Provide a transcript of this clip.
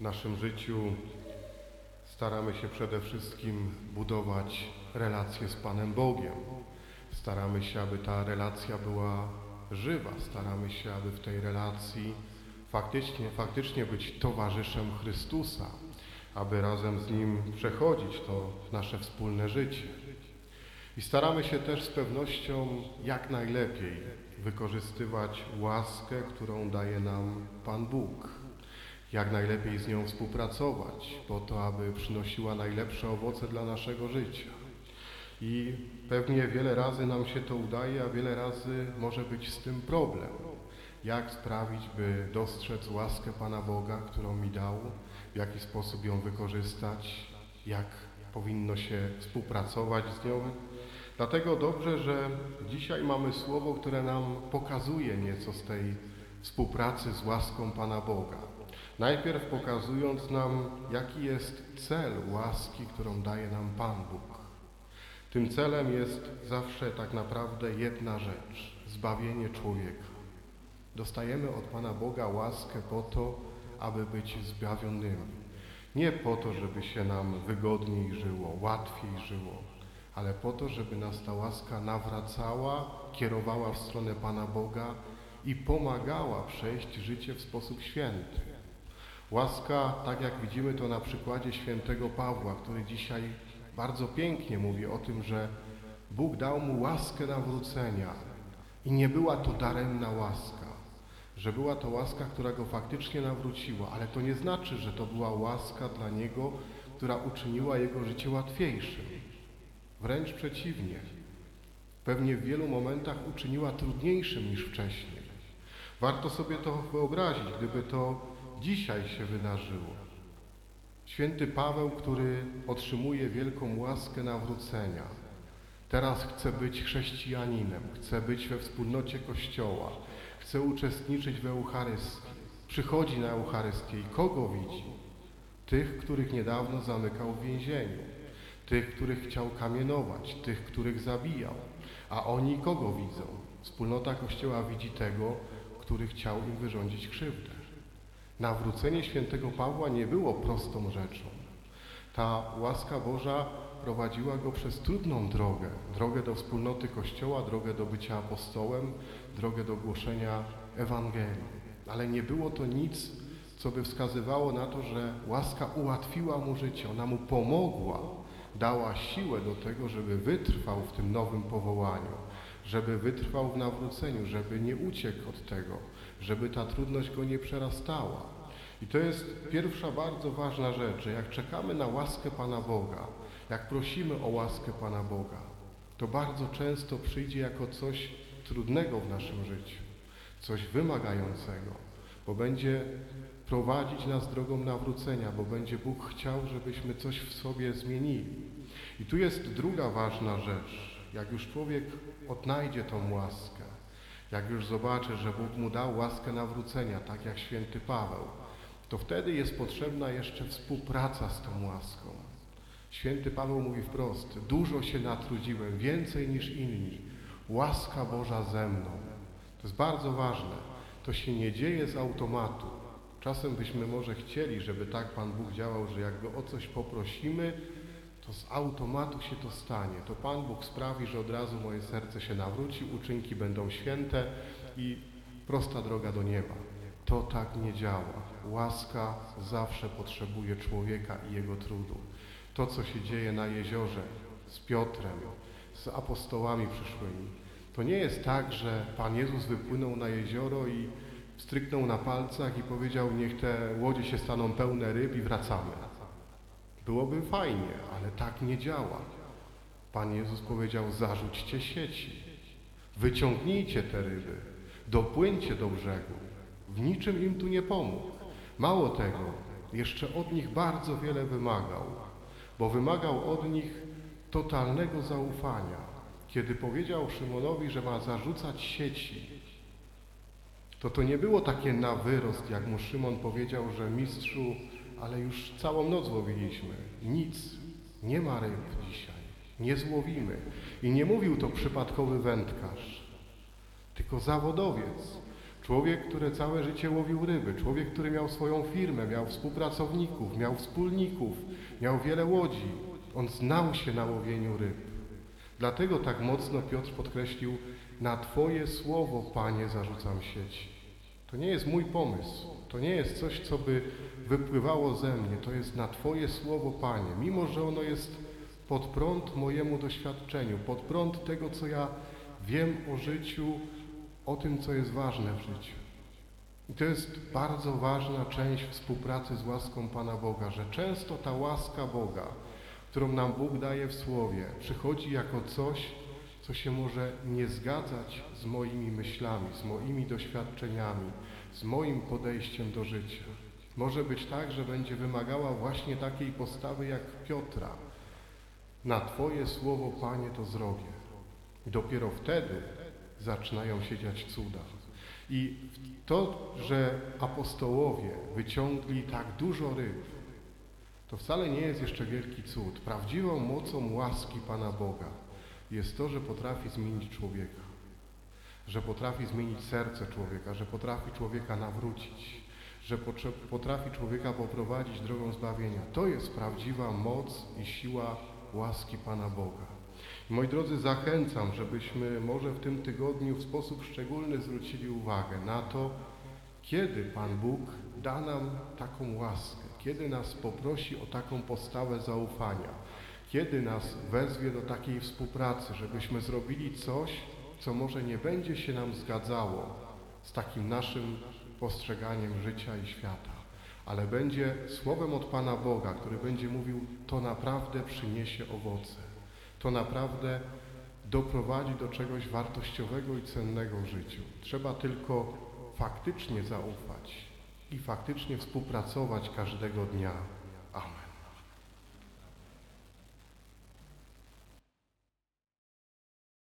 W naszym życiu staramy się przede wszystkim budować relacje z Panem Bogiem. Staramy się, aby ta relacja była żywa. Staramy się, aby w tej relacji faktycznie, faktycznie być towarzyszem Chrystusa, aby razem z Nim przechodzić to nasze wspólne życie. I staramy się też z pewnością jak najlepiej wykorzystywać łaskę, którą daje nam Pan Bóg. Jak najlepiej z nią współpracować, po to, aby przynosiła najlepsze owoce dla naszego życia. I pewnie wiele razy nam się to udaje, a wiele razy może być z tym problem. Jak sprawić, by dostrzec łaskę Pana Boga, którą mi dał, w jaki sposób ją wykorzystać, jak powinno się współpracować z nią. Dlatego dobrze, że dzisiaj mamy słowo, które nam pokazuje nieco z tej współpracy z łaską Pana Boga. Najpierw pokazując nam, jaki jest cel łaski, którą daje nam Pan Bóg. Tym celem jest zawsze tak naprawdę jedna rzecz zbawienie człowieka. Dostajemy od Pana Boga łaskę po to, aby być zbawionymi. Nie po to, żeby się nam wygodniej żyło, łatwiej żyło, ale po to, żeby nas ta łaska nawracała, kierowała w stronę Pana Boga i pomagała przejść życie w sposób święty. Łaska, tak jak widzimy to na przykładzie świętego Pawła, który dzisiaj bardzo pięknie mówi o tym, że Bóg dał mu łaskę nawrócenia i nie była to daremna łaska, że była to łaska, która go faktycznie nawróciła, ale to nie znaczy, że to była łaska dla niego, która uczyniła jego życie łatwiejszym. Wręcz przeciwnie. Pewnie w wielu momentach uczyniła trudniejszym niż wcześniej. Warto sobie to wyobrazić, gdyby to dzisiaj się wydarzyło. Święty Paweł, który otrzymuje wielką łaskę nawrócenia, teraz chce być chrześcijaninem, chce być we wspólnocie Kościoła, chce uczestniczyć w Eucharystii, przychodzi na Eucharystię i kogo widzi? Tych, których niedawno zamykał w więzieniu, tych, których chciał kamienować, tych, których zabijał. A oni kogo widzą? Wspólnota Kościoła widzi tego, który chciał im wyrządzić krzywdę. Nawrócenie świętego Pawła nie było prostą rzeczą. Ta łaska Boża prowadziła go przez trudną drogę, drogę do wspólnoty Kościoła, drogę do bycia apostołem, drogę do głoszenia Ewangelii. Ale nie było to nic, co by wskazywało na to, że łaska ułatwiła mu życie, ona mu pomogła, dała siłę do tego, żeby wytrwał w tym nowym powołaniu, żeby wytrwał w nawróceniu, żeby nie uciekł od tego, żeby ta trudność go nie przerastała. I to jest pierwsza bardzo ważna rzecz, że jak czekamy na łaskę Pana Boga, jak prosimy o łaskę Pana Boga, to bardzo często przyjdzie jako coś trudnego w naszym życiu, coś wymagającego, bo będzie prowadzić nas drogą nawrócenia, bo będzie Bóg chciał, żebyśmy coś w sobie zmienili. I tu jest druga ważna rzecz. Jak już człowiek odnajdzie tą łaskę, jak już zobaczy, że Bóg mu dał łaskę nawrócenia, tak jak święty Paweł, to wtedy jest potrzebna jeszcze współpraca z tą łaską. Święty Paweł mówi wprost, dużo się natrudziłem, więcej niż inni. Łaska Boża ze mną. To jest bardzo ważne. To się nie dzieje z automatu. Czasem byśmy może chcieli, żeby tak Pan Bóg działał, że jak go o coś poprosimy, to z automatu się to stanie. To Pan Bóg sprawi, że od razu moje serce się nawróci, uczynki będą święte i prosta droga do nieba. To tak nie działa. Łaska zawsze potrzebuje człowieka i jego trudu. To, co się dzieje na jeziorze z Piotrem, z apostołami przyszłymi, to nie jest tak, że Pan Jezus wypłynął na jezioro i stryknął na palcach i powiedział, niech te łodzie się staną pełne ryb i wracamy. Byłoby fajnie, ale tak nie działa. Pan Jezus powiedział, zarzućcie sieci, wyciągnijcie te ryby, dopłyńcie do brzegu. W niczym im tu nie pomógł. Mało tego, jeszcze od nich bardzo wiele wymagał, bo wymagał od nich totalnego zaufania. Kiedy powiedział Szymonowi, że ma zarzucać sieci, to to nie było takie na wyrost, jak mu Szymon powiedział, że mistrzu, ale już całą noc łowiliśmy. Nic, nie ma ryb dzisiaj, nie złowimy. I nie mówił to przypadkowy wędkarz, tylko zawodowiec. Człowiek, który całe życie łowił ryby, człowiek, który miał swoją firmę, miał współpracowników, miał wspólników, miał wiele łodzi. On znał się na łowieniu ryb. Dlatego tak mocno Piotr podkreślił, na Twoje słowo, Panie, zarzucam sieć. To nie jest mój pomysł, to nie jest coś, co by wypływało ze mnie, to jest na Twoje słowo, Panie. Mimo, że ono jest pod prąd mojemu doświadczeniu, pod prąd tego, co ja wiem o życiu, o tym, co jest ważne w życiu. I to jest bardzo ważna część współpracy z łaską Pana Boga, że często ta łaska Boga, którą nam Bóg daje w Słowie, przychodzi jako coś, co się może nie zgadzać z moimi myślami, z moimi doświadczeniami, z moim podejściem do życia. Może być tak, że będzie wymagała właśnie takiej postawy jak Piotra. Na Twoje słowo, Panie, to zrobię. I dopiero wtedy zaczynają się dziać cuda. I to, że apostołowie wyciągli tak dużo ryb, to wcale nie jest jeszcze wielki cud. Prawdziwą mocą łaski Pana Boga jest to, że potrafi zmienić człowieka, że potrafi zmienić serce człowieka, że potrafi człowieka nawrócić, że potrafi człowieka poprowadzić drogą zbawienia. To jest prawdziwa moc i siła łaski Pana Boga. Moi drodzy, zachęcam, żebyśmy może w tym tygodniu w sposób szczególny zwrócili uwagę na to, kiedy Pan Bóg da nam taką łaskę, kiedy nas poprosi o taką postawę zaufania, kiedy nas wezwie do takiej współpracy, żebyśmy zrobili coś, co może nie będzie się nam zgadzało z takim naszym postrzeganiem życia i świata, ale będzie słowem od Pana Boga, który będzie mówił, to naprawdę przyniesie owoce, to naprawdę doprowadzi do czegoś wartościowego i cennego w życiu. Trzeba tylko faktycznie zaufać i faktycznie współpracować każdego dnia. Amen.